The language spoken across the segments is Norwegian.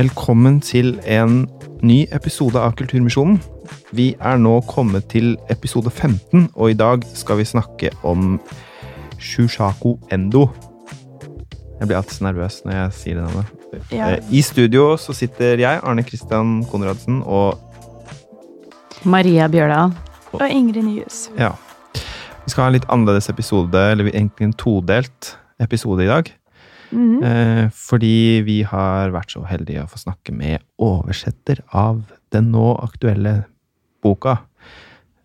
Velkommen til en ny episode av Kulturmisjonen. Vi er nå kommet til episode 15, og i dag skal vi snakke om Shushako Endo. Jeg blir alltid så nervøs når jeg sier det navnet. Ja. Eh, I studio så sitter jeg, Arne Christian Konradsen, og Maria Bjørdal. Og Ingrid Nyhus. ja. Vi skal ha en litt annerledes episode, eller egentlig en todelt episode i dag. Mhm. Eh, fordi vi har vært så heldige å få snakke med oversetter av den nå aktuelle boka.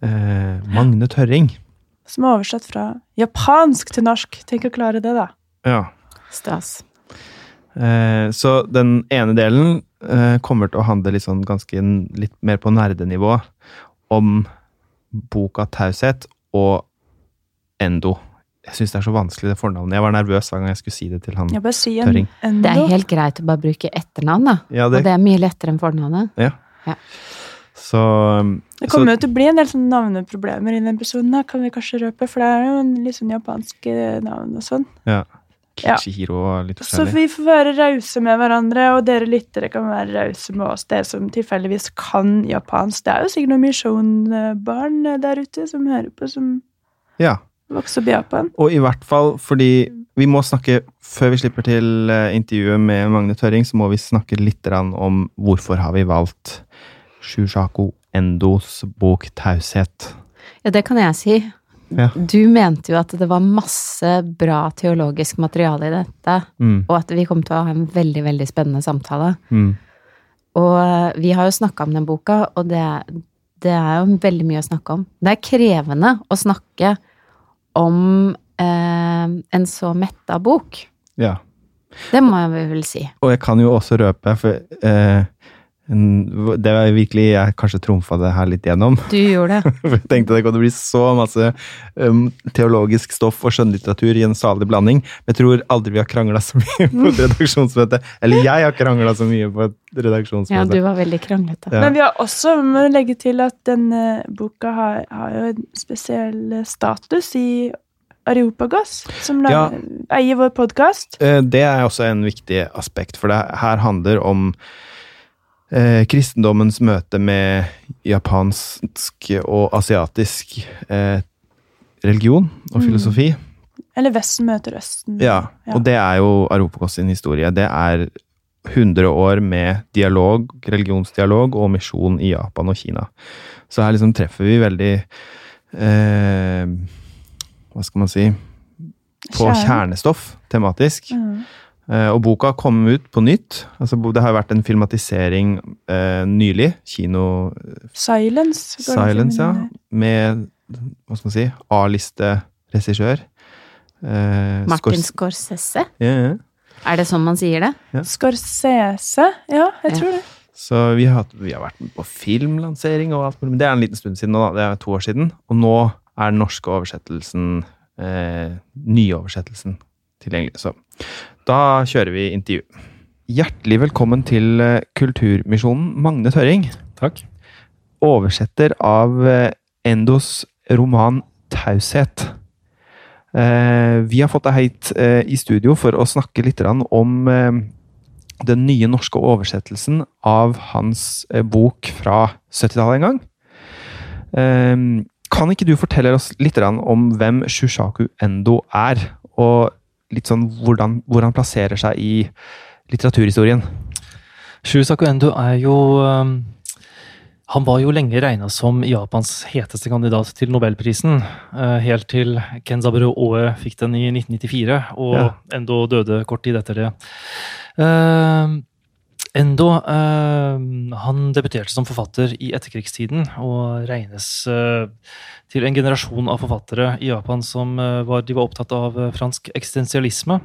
Eh, Magne Tørring. Som er oversatt fra japansk til norsk. Tenk å klare det, da. Ja. Stas. Eh, så den ene delen eh, kommer til å handle litt sånn ganske litt mer på nerdenivå om boka Taushet og Endo. Jeg syns det er så vanskelig, det fornavnet. Jeg var nervøs hver gang jeg skulle si det til han. Jeg bare si en Tørring. endo. Det er helt greit å bare bruke etternavn, da. Ja, Og det, det er mye lettere enn fornavnet. så um, Det kommer jo til å bli en del sånne navneproblemer i den episoden, da, kan vi kanskje røpe, for det er jo en litt sånn japanske navn og sånn. Ja. Ja. Kichihiro og litt forskjellig. Så vi får være rause med hverandre, og dere lyttere kan være rause med oss, dere som tilfeldigvis kan japansk. Det er jo sikkert noen Mission-barn der ute som hører på, som Ja. Vokser opp i Japan. Og i hvert fall fordi vi må snakke, før vi slipper til eh, intervjuet med Magne Tørring, så må vi snakke litt om hvorfor har vi valgt Shushako Endos bok 'Taushet'. Ja, det kan jeg si. Ja. Du mente jo at det var masse bra teologisk materiale i dette, Mm, og at vi kom til å ha en veldig, veldig spennende samtale. mm, Og eh, vi har jo snakka om den boka, og det, det er jo veldig mye å snakke om. Det er krevende å snakke om eh, en så metta bok. ja. Det må jeg vel si. Og jeg kan jo også røpe, for eh, det var virkelig Jeg kanskje trumfa det her litt gjennom. Du gjorde det. Jeg tenkte det kunne bli så masse um, teologisk stoff og skjønnlitteratur i en salig blanding. Jeg tror aldri vi har krangla så mye på et redaksjonsmøte. Eller jeg har krangla så mye på et redaksjonsmøte. Ja, du var veldig kranglete. Ja. Men vi har også vi må legge til at denne boka har, har jo en spesiell status i Areopagos, som Ja. eier vår podkast. Eh, Det er også en viktig aspekt, for det her handler om eh, kristendommens møte med japansk og asiatisk eh, religion og Mm. filosofi. Eller Vesten møter Østen. Ja, og det er jo Aropakos sin historie. Det er 100 år med dialog, religionsdialog og misjon i Japan og Kina. Så her liksom treffer vi veldig eh, Hva skal man si På Kjern. kjernestoff tematisk. Mhm. Eh, og boka kom ut på nytt. Altså, det har vært en filmatisering eh, nylig. Kino Silence. Silence, ja. Med hva skal man si A-liste-regissør. Eh, Martin Scorsese? Ja, ja. Er det sånn man sier det? Scorsese. Ja, jeg Ja. tror det. Så vi har, vi har vært med på filmlansering og alt mulig. Men det er en liten stund siden nå, da. Det er to år siden. Og nå er den norske oversettelsen, eh, nyoversettelsen, tilgjengelig. Så da kjører vi intervju. Hjertelig velkommen til eh, Kulturmisjonen, Magne Tørring. Takk. Oversetter av eh, Endos roman 'Taushet'. Eh, vi har fått deg hit i studio for å snakke litt om den nye norske oversettelsen av hans bok fra 70-tallet en gang. Kan ikke du fortelle oss litt om hvem Shushaku Endo er, og litt sånn hvordan, hvor han plasserer seg i litteraturhistorien? Shusaku Endo er jo um, Han var jo lenge regna som Japans heteste kandidat til nobelprisen. eh, helt til Kenzaburo Oe fikk den i 1994, og Ja. Endo døde kort tid etter det. Endo eh, han debuterte som forfatter i etterkrigstiden og regnes eh, til en generasjon av forfattere i Japan som eh, var, de var opptatt av eh, fransk eksistensialisme.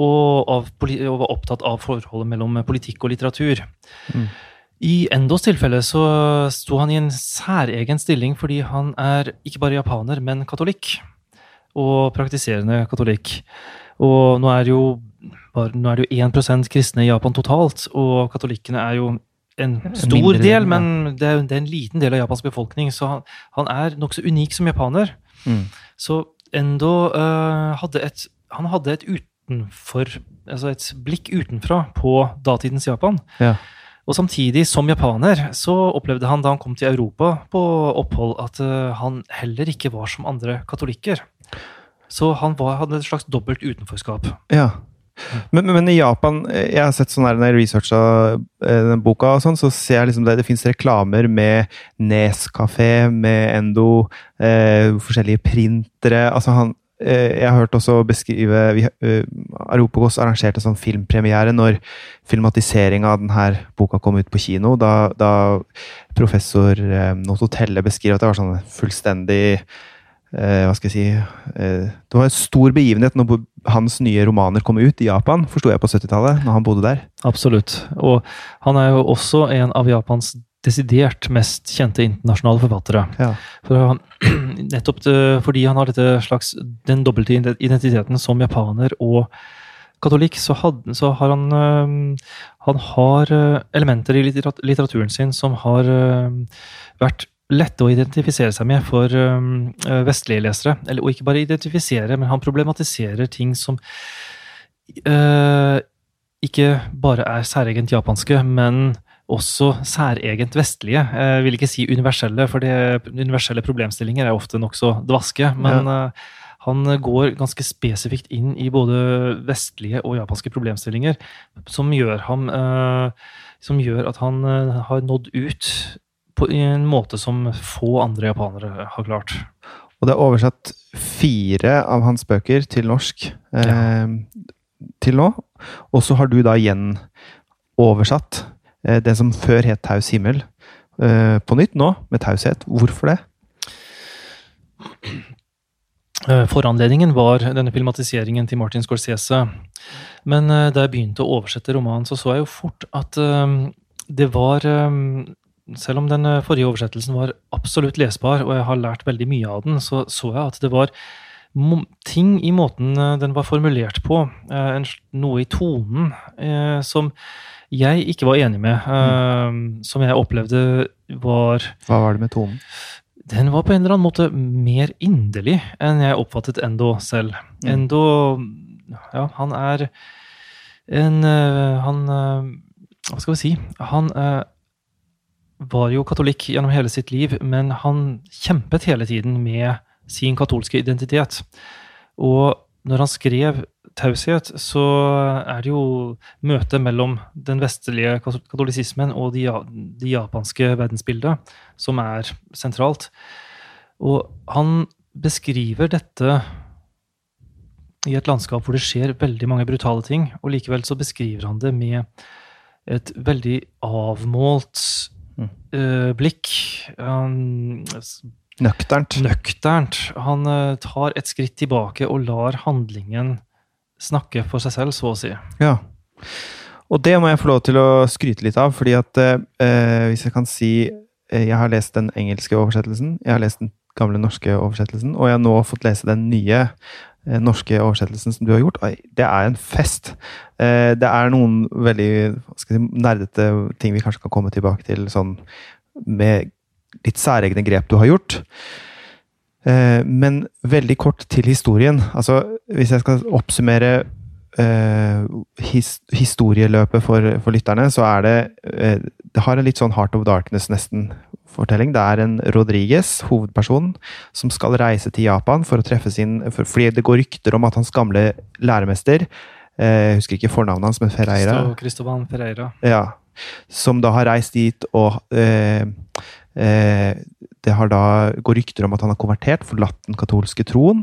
Og, av, og var opptatt av forholdet mellom politikk og litteratur. Mm. I Endos tilfelle så sto han i en særegen stilling fordi han er ikke bare japaner, men katolikk. Og praktiserende katolikk. Og nå er, jo bare, nå er det jo 1 kristne i Japan totalt, og katolikkene er jo en stor del, del, men det er, det er en liten del av Japans befolkning, så han, han er nokså unik som japaner. Mm. Så Endo uh, hadde et Han hadde et utenfor Altså et blikk utenfra på datidens Japan. Ja. Og samtidig, som japaner, så opplevde han da han kom til Europa på opphold, at uh, han heller ikke var som andre katolikker. Så han var, hadde et slags dobbelt utenforskap. Ja. Men, men, men i Japan eh, Jeg har sett sånn her når jeg researcha eh, den boka, og sånn, så ser jeg liksom det, det fins reklamer med Nes-kafé, med Endo, eh, forskjellige printere altså han, eh, Jeg har hørt også beskrive vi, eh, Aropagos arrangerte sånn filmpremiere når filmatiseringa av denne boka kom ut på kino. Da, da professor eh, Nototelle beskriver at det var sånn fullstendig hva skal jeg si eh, Det var en stor begivenhet når hans nye romaner kom ut i Japan, forsto jeg på 70-tallet, når han bodde der. Absolutt. Og han er jo også en av Japans desidert mest kjente internasjonale forfattere. Ja. For han, nettopp det, fordi han har dette slags, den dobbelte identiteten som japaner og katolikk, så, had, så har han øh, Han har elementer i litteraturen sin som har øh, vært lette å identifisere seg med for øh, vestlige lesere. Eller, og ikke bare identifisere, men han problematiserer ting som øh, ikke bare er særegent japanske, men også særegent vestlige. Jeg vil ikke si universelle, for det, universelle problemstillinger er ofte nokså dvaske. Men øh, han går ganske spesifikt inn i både vestlige og japanske problemstillinger, som gjør, ham, som gjør at han har nådd ut på en måte som få andre japanere har klart. Og det er oversatt fire av hans bøker til norsk eh, til nå. Og så har du da igjen oversatt eh, det som før het Taus himmel, eh, på nytt nå, med taushet. Hvorfor det? Eh, Foranledningen var denne filmatiseringen til Martin Scorsese. Men eh, da jeg begynte å oversette romanen, så så jeg jo fort at eh, det var Selv om den eh, forrige oversettelsen var absolutt lesbar, og jeg har lært veldig mye av den, så så jeg at det var ting i måten eh, den var formulert på, eh, noe i tonen, som jeg ikke var enig med. Mm. Som jeg opplevde var Hva var det med tonen? den var på en eller annen måte mer inderlig enn jeg oppfattet Endo selv. Mm. Endo Ja, han er en Han Hva skal vi si? Han var jo katolikk gjennom hele sitt liv, men han kjempet hele tiden med sin katolske identitet. Og når han skrev taushet, så er det jo møtet mellom den vestlige katolisismen og det de japanske verdensbildet som er sentralt. Og han beskriver dette i et landskap hvor det skjer veldig mange brutale ting, og likevel så beskriver han det med et veldig avmålt Eh, blikk. Um, Nøkternt. nøkternt. Han uh, tar et skritt tilbake og lar handlingen snakke for seg selv, så å si. Ja. Og det må jeg få lov til å skryte litt av, fordi at eh, hvis jeg kan si eh, Jeg har lest den engelske oversettelsen, jeg har lest den gamle norske oversettelsen, og jeg har nå fått lese den nye norske oversettelsen som du har gjort. Det er en fest! Eh, det er noen veldig si, nerdete ting vi kanskje kan komme tilbake til, sånn med litt særegne grep du har gjort. Eh, men veldig kort til historien. Altså, hvis jeg skal oppsummere eh, his, historieløpet for, for lytterne, så er det eh, Det har en litt sånn Heart of Darkness, nesten, fortelling. Det er en Rodriguez, hovedperson, som skal reise til Japan for å treffe sin for, Fordi det går rykter om at hans gamle læremester eh, Jeg husker ikke fornavnet hans, men Ferreira. Christo- Ferreira. Ja. Som da har reist dit og eh, eh, Det har da går rykter om at han har konvertert, forlatt den katolske troen.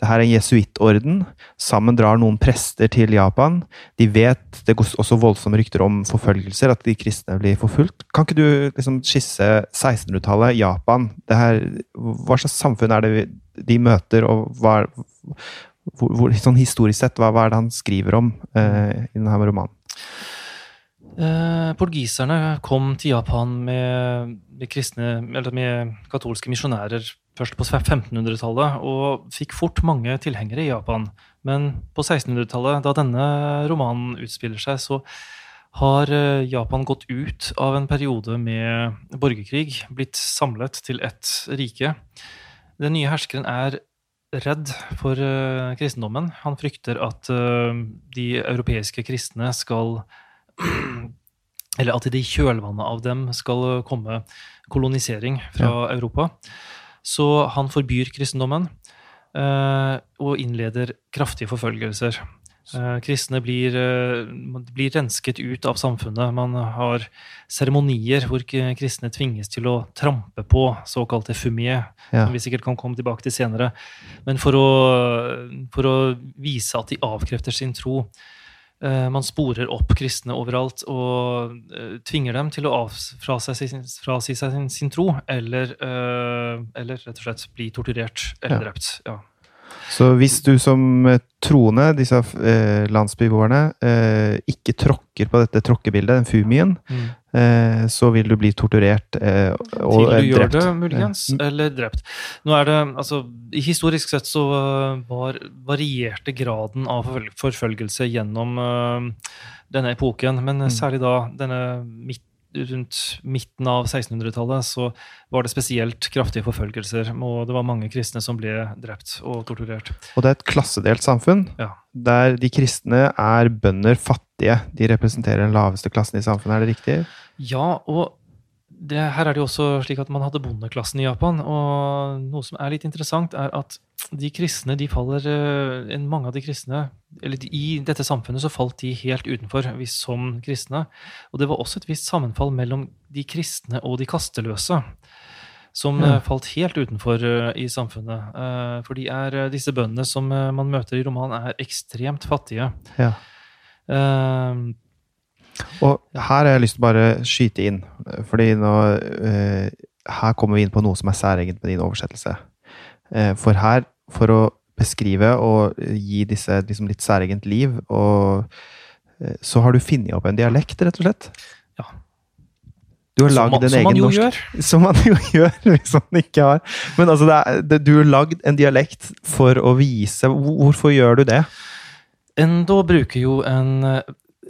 Det her er en jesuittorden. Sammen drar noen prester til Japan. De vet Det går også voldsomme rykter om forfølgelser, at de kristne blir forfulgt. Kan ikke du liksom skisse 1600-tallet, Japan? Her, hva slags samfunn er det de møter, og hva hvor, hvor, sånn historisk sett, hva, hva er det han skriver om eh, i denne romanen? Eh, portugiserne kom til Japan med, med kristne, med katolske misjonærer først på 1500-tallet, og fikk fort mange tilhengere i Japan. Men på 1600-tallet, da denne romanen utspiller seg, så har eh, Japan gått ut av en periode med borgerkrig, blitt samlet til ett rike. Den nye herskeren er redd for eh, kristendommen. Han frykter at eh, de europeiske kristne skal Eller at det i kjølvannet av dem skal komme kolonisering fra Europa. Så han forbyr kristendommen eh, og innleder kraftige forfølgelser. Eh, kristne blir, eh, blir rensket ut av samfunnet. Man har seremonier hvor kristne tvinges til å trampe på såkalte fumier, Ja. som vi sikkert kan komme tilbake til senere. Men for å, for å vise at de avkrefter sin tro. Eh, Man sporer opp kristne overalt og eh, tvinger dem til å frasi, seg sin, sin tro, eller, eh, eller rett og slett bli torturert eller Ja. drept. Ja. Så hvis du som troende, disse landsbyboerne, ikke tråkker på dette tråkkebildet, den fumien, eh, så vil du bli torturert eh, og Til eh, du gjør det, muligens, Ja. eller drept. Nå er det, altså, Historisk sett så var, varierte graden av forfølgelse gjennom uh, denne epoken, men Mm. særlig da denne midt, rundt midten av 1600-tallet så var det spesielt kraftige forfølgelser, og det var mange kristne som ble drept og torturert. Og det er et klassedelt samfunn, Ja. der de kristne er bønder fattige. De representerer den laveste klassen i samfunnet, er det riktig? Ja, og det, her er det jo også slik at man hadde bondeklassen i Japan. Og noe som er litt interessant, er at de kristne, de faller eh, Mange av de kristne eller I dette samfunnet så falt de helt utenfor hvis som kristne. Og det var også et visst sammenfall mellom de kristne og de kasteløse. Som Ja. eh, falt helt utenfor eh, i samfunnet. For de er, disse bøndene som man møter i romanen, er ekstremt fattige. Ja. Eh, Og her har jeg lyst til å bare skyte inn, fordi nå uh, Her kommer vi inn på noe som er særegent med din oversettelse. Uh, for her, for å beskrive og gi disse liksom, litt særegent liv, og uh, så har du funnet opp en dialekt, rett og slett? Ja. Du har lagd en egen norsk gjør. Som man jo gjør, hvis man ikke har Men altså, det er, det, du har lagd en dialekt for å vise Hvorfor gjør du det? Enda bruker jo en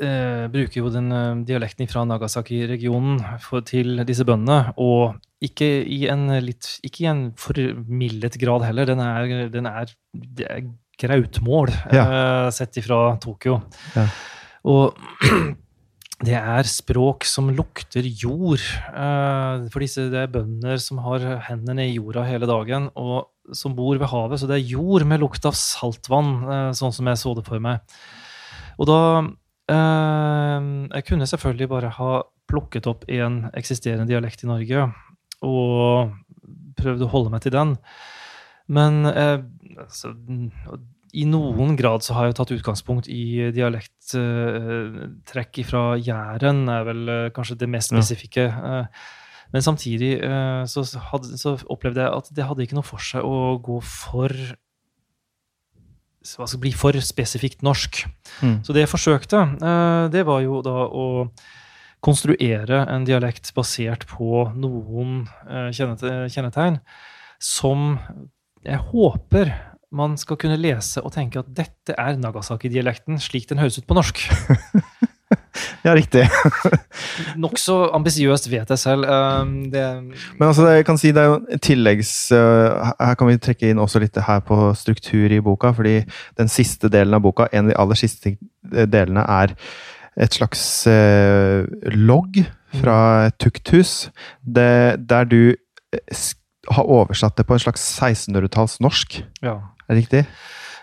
eh, bruker jo den eh, dialekten fra Nagasaki-regionen til disse bøndene, og ikke i en litt Ikke i en formildet grad heller. Den er, den er, det er grautmål eh, sett ifra Tokyo. Ja. Og det er språk som lukter jord. eh, for disse det er bønder som har hendene i jorda hele dagen, og som bor ved havet. Så det er jord med lukt av saltvann, eh, sånn som jeg så det for meg. Og da eh, Jeg kunne selvfølgelig bare ha plukket opp en eksisterende dialekt i Norge og prøvd å holde meg til den. Men eh, altså, i noen grad så har jeg tatt utgangspunkt i dialekttrekk fra Jæren, er vel eh, kanskje det mest spesifikke. eh, Men samtidig eh, så, hadde, så opplevde jeg at det hadde ikke noe for seg å gå for hva skal bli for spesifikt norsk. Mm. Så det jeg forsøkte, eh, det var jo da å konstruere en dialekt basert på noen eh, kjennete- kjennetegn som jeg håper man skal kunne lese og tenke at dette er Nagasaki-dialekten slik den høres ut på norsk. Ja, riktig. Nokså ambisiøst, vet jeg selv. Eh, Det, Men altså, jeg kan si det er jo tilleggs... øh, her kan vi trekke inn også litt her på struktur i boka, fordi den siste delen av boka, en av de aller siste delene, er et slags øh, logg fra et tukthus, der du eh, har oversatt det på en slags 1600-talls norsk. ja. Er det riktig?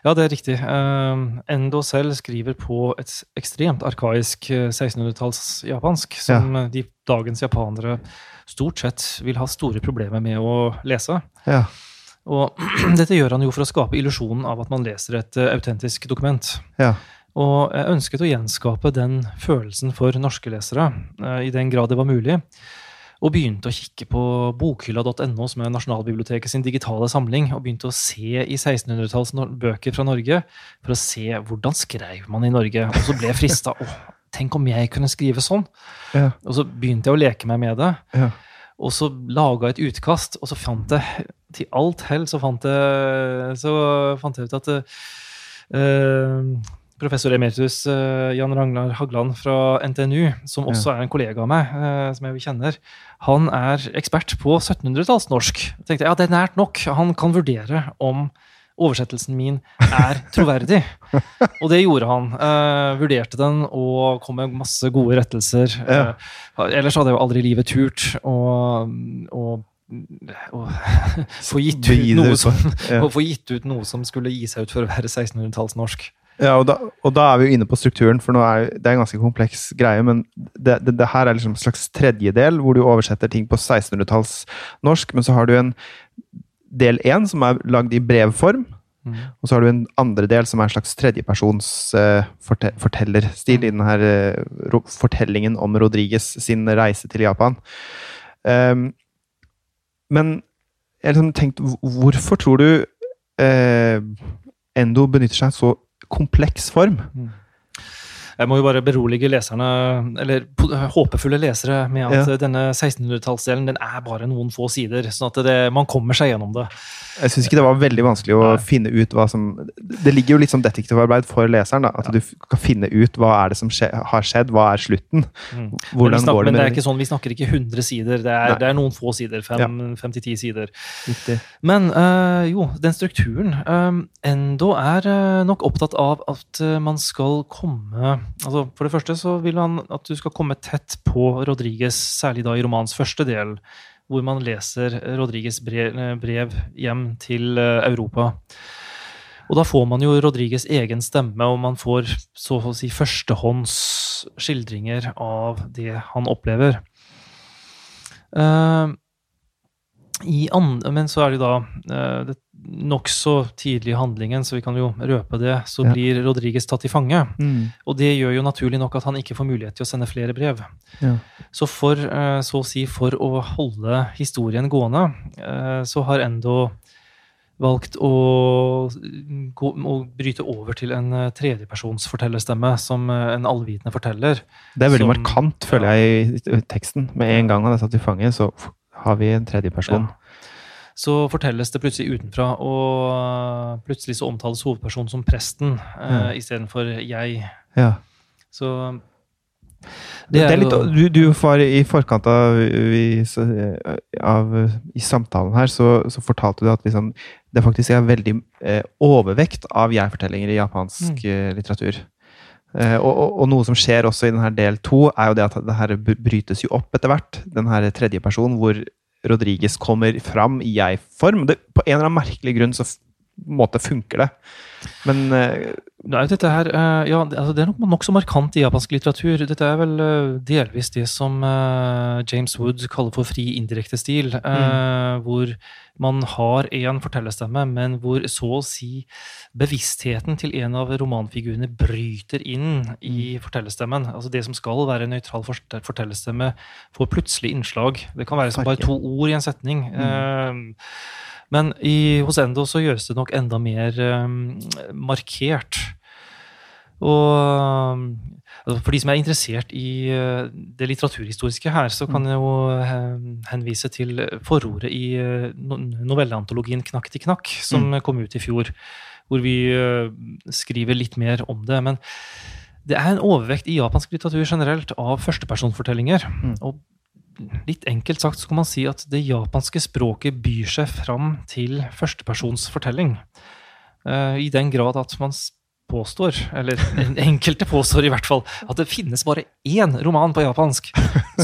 Ja, det er riktig. Um, Endo selv skriver på et ekstremt arkaisk eh, 1600-talls japansk, som ja. de dagens japanere stort sett vil ha store problemer med å lese. Ja. Og dette gjør han jo for å skape illusjonen av at man leser et eh, autentisk dokument. Ja. Og jeg ønsket å gjenskape den følelsen for norske lesere, eh, i den grad det var mulig. Og begynte å kikke på bokhylla.no, som er Nasjonalbiblioteket sin digitale samling, og begynte å se i 1600-talls bøker fra Norge for å se hvordan skrev man i Norge. Og så ble jeg frista. Å, tenk om jeg kunne skrive sånn! Ja. Og så begynte jeg å leke meg med det. Ja. Og så laga jeg et utkast, og så fant jeg Til alt hell så fant jeg, så fant jeg ut at eh, professor emeritus eh, Jan Ragnar Hagland fra NTNU, som også er en kollega av meg, eh, som jeg kjenner, han er ekspert på 1700-tallsnorsk. Jeg tenkte ja, det er nært nok. Han kan vurdere om oversettelsen min er troverdig. Og det gjorde han. Eh, vurderte den og kom med masse gode rettelser. Ja. Eh, ellers hadde jeg jo aldri i livet turt å få gitt, ut noe som, ja. gitt ut noe som skulle gi seg ut for å være 1600-tallsnorsk. Ja, og da, og da er vi jo inne på strukturen, for nå er det er en ganske kompleks greie. Men det, det, det her er liksom en slags tredjedel, hvor du oversetter ting på 1600-talls norsk. Men så har du en del én som er lagd i brevform. Mm. Og så har du en andre del som er en slags tredjepersons uh, forte fortellerstil i den her eh, fortellingen om Rodriges sin reise til Japan. Um, men jeg har liksom tenkt, hvorfor tror du uh, Endo benytter seg så kompleks form? Jeg må jo bare berolige leserne, eller håpefulle lesere, med at Ja. denne 1600-tallsdelen den er bare noen få sider. sånn at det, man kommer seg gjennom det. Jeg syns ikke det var veldig vanskelig å Nei. finne ut hva som Det ligger jo litt som detektivarbeid for leseren. da, At du f- kan finne ut hva er det som skje, har skjedd, hva er slutten? Mm. Hvordan snakker, går det med men det er ikke sånn, vi snakker ikke 100 sider, det er, det er noen få sider. Fem, til ti sider. Riktig. Men øh, jo, den strukturen øh, Endo er øh, nok opptatt av at man skal komme altså For det første så vil han at du skal komme tett på Rodriguez, særlig da i romanens første del, hvor man leser Rodriguez brev, eh, brev hjem til eh, Europa. Og da får man jo Rodriguez egen stemme, og man får så å si førstehånds skildringer av det han opplever. Eh, i an men så er det jo da det nokså tidlig i handlingen, så vi kan jo røpe det, så Ja. blir Rodriges tatt til fange. Mm. Og det gjør jo naturlig nok at han ikke får mulighet til å sende flere brev. Ja. Så for, eh, så å si, for å holde historien gående, eh, så har Endo valgt å, gå, å bryte over til en tredjepersonsfortellerstemme tredjepersons fortellerstemme, som eh, en allvitende forteller. Det er veldig Som- markant, føler jeg, i teksten. Med en gang han er satt i fange, så har vi en tredje person. Så fortelles det plutselig utenfra, og plutselig så omtales hovedpersonen som presten uh, istedenfor jeg. Ja. Så Det er litt, du, du var i forkant av, vi, av I samtalen her så, så fortalte du at liksom, det faktisk er veldig eh, overvekt av jeg-fortellinger i japansk mm. litteratur. Eh, og, og, og noe som skjer også i denne del to, er jo det at det her brytes jo opp etter hvert. Den her tredje personen hvor Rodriguez kommer fram i jeg-form. På en eller annen merkelig grunn så måte funker det. Men eh, Nå er dette her, eh, ja, det- altså det er nok nokså markant i japansk litteratur. Dette er vel eh, delvis det som James Wood kaller for fri indirekte stil. Mm. Hvor man har én fortellerstemme, men hvor så å si bevisstheten til en av romanfigurene bryter inn i fortellerstemmen. Altså Det som skal være en nøytral forte- fortellerstemme, får plutselig innslag. Det kan være som bare to ord i en setning. eh, Men i, hos Endo så gjøres det nok enda mer um, markert. Og altså, for de som er interessert i eh, det litteraturhistoriske her, så kan jeg jo eh, henvise til forordet i eh, novelleantologien Knakk til knakk, som kom ut i fjor. Hvor vi skriver litt mer om det. Men det er en overvekt i japansk litteratur generelt av førstepersonsfortellinger. Mm. Og litt enkelt sagt så kan man si at det japanske språket byr seg fram til førstepersonsfortelling. Eh, I den grad at man påstår, eller enkelte påstår i hvert fall, at det finnes bare én roman på japansk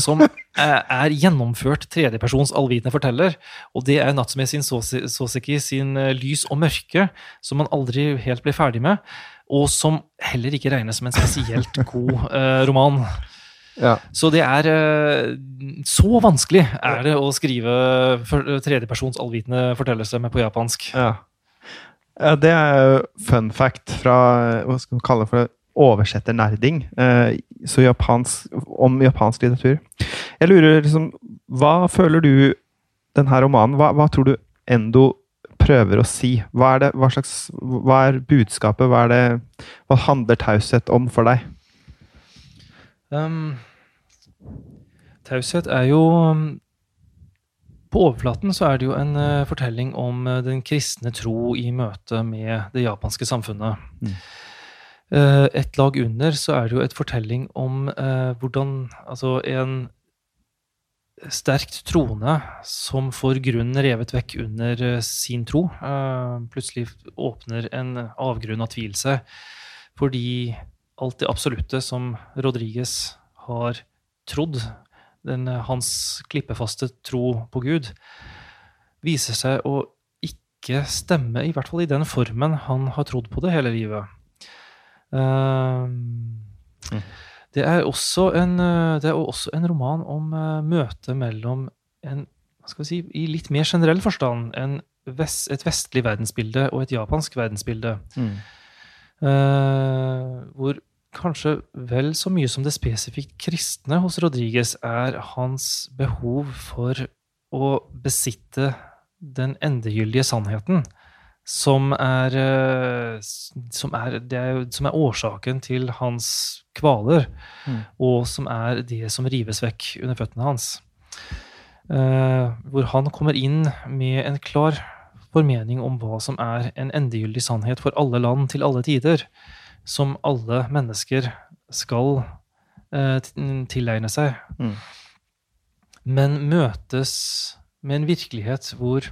som er gjennomført tredjepersons allvitende forteller, og det er Natsume sin Soseki sin eh, Lys og mørke, som man aldri helt blir ferdig med, og som heller ikke regnes som en spesielt god eh, roman. Ja. Så det er eh, Så vanskelig er det å skrive tredjepersons allvitende fortellerstemme på japansk. Ja. ja, det er fun fact fra hva skal man kalle det for oversetternerding. Eh, så japansk, om japansk litteratur. Jeg lurer liksom Hva føler du denne romanen Hva, hva tror du Endo prøver å si? Hva er, det, hva, slags, hva er budskapet? Hva, er det, hva handler taushet om for deg? Um, taushet er jo På overflaten så er det jo en uh, fortelling om uh, den kristne tro i møte med det japanske samfunnet. Mm. Uh, et lag under så er det jo et fortelling om hvordan Altså en sterkt troende som får grunnen revet vekk under sin tro, plutselig åpner en avgrunn av tvil seg fordi alt det absolutte som Rodriges har trodd, den, eh, hans klippefaste tro på Gud, viser seg å ikke stemme, i hvert fall i den formen han har trodd på det hele livet. Um, det, er også en, eh, det er også en roman om uh, møtet mellom en si, i litt mer generell forstand en vest, et vestlig verdensbilde og et japansk verdensbilde. Mm. Uh, hvor kanskje vel så mye som det spesifikt kristne hos Rodriguez er hans behov for å besitte den endegyldige sannheten, som er, uh, som er, er, som er årsaken til hans kvaler, Mm. og som er det som rives vekk under føttene hans. Uh, hvor han kommer inn med en klar formening om hva som er en endegyldig sannhet for alle land til alle tider, som alle mennesker skal eh, tilegne seg. Mm. Men møtes med en virkelighet hvor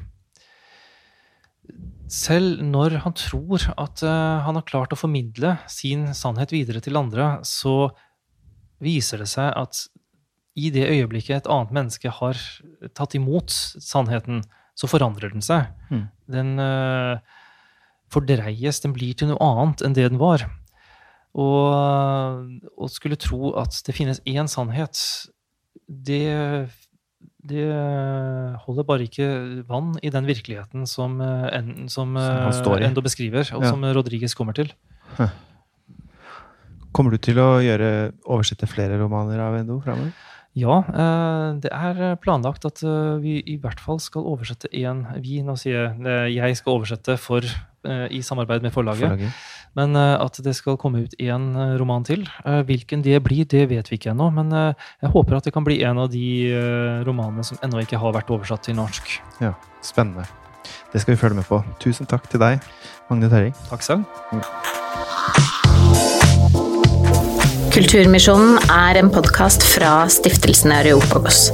selv når han tror at eh, han har klart å formidle sin sannhet videre til andre, så viser det seg at i det øyeblikket et annet menneske har tatt imot sannheten, så forandrer den seg. Mm. Den eh, fordreies, den blir til noe annet enn det den var. Og, og skulle tro at det finnes én sannhet, det, det holder bare ikke vann i den virkeligheten som, eh, en, som, som. Endo beskriver, og Ja. som Rodriguez kommer til. Kommer du til å gjøre, oversette flere romaner av Endo framover? Ja, eh, det er planlagt at eh, vi i hvert fall skal oversette én Vi, nå sier jeg eh, jeg skal oversette for, eh, i samarbeid med forlaget. Forlaget? Men eh, at det skal komme ut én eh, roman til. Eh, Hvilken det blir, det vet vi ikke ennå. Men jeg håper at det kan bli en av de romanene som ennå ikke har vært oversatt til norsk. Ja, spennende. Det skal vi følge med på. Tusen takk til deg, Magne Terring. Takk selv. Kulturmisjonen er en podkast fra stiftelsen Areopagos.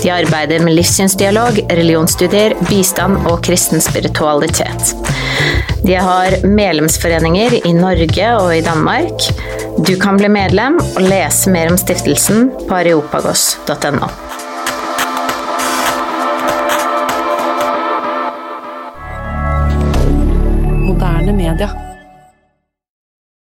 De arbeider med livssynsdialog, religionsstudier, bistand og kristen spiritualitet. De har medlemsforeninger i Norge og i Danmark. Du kan bli medlem og lese mer om stiftelsen på areopagos.no. Moderne media.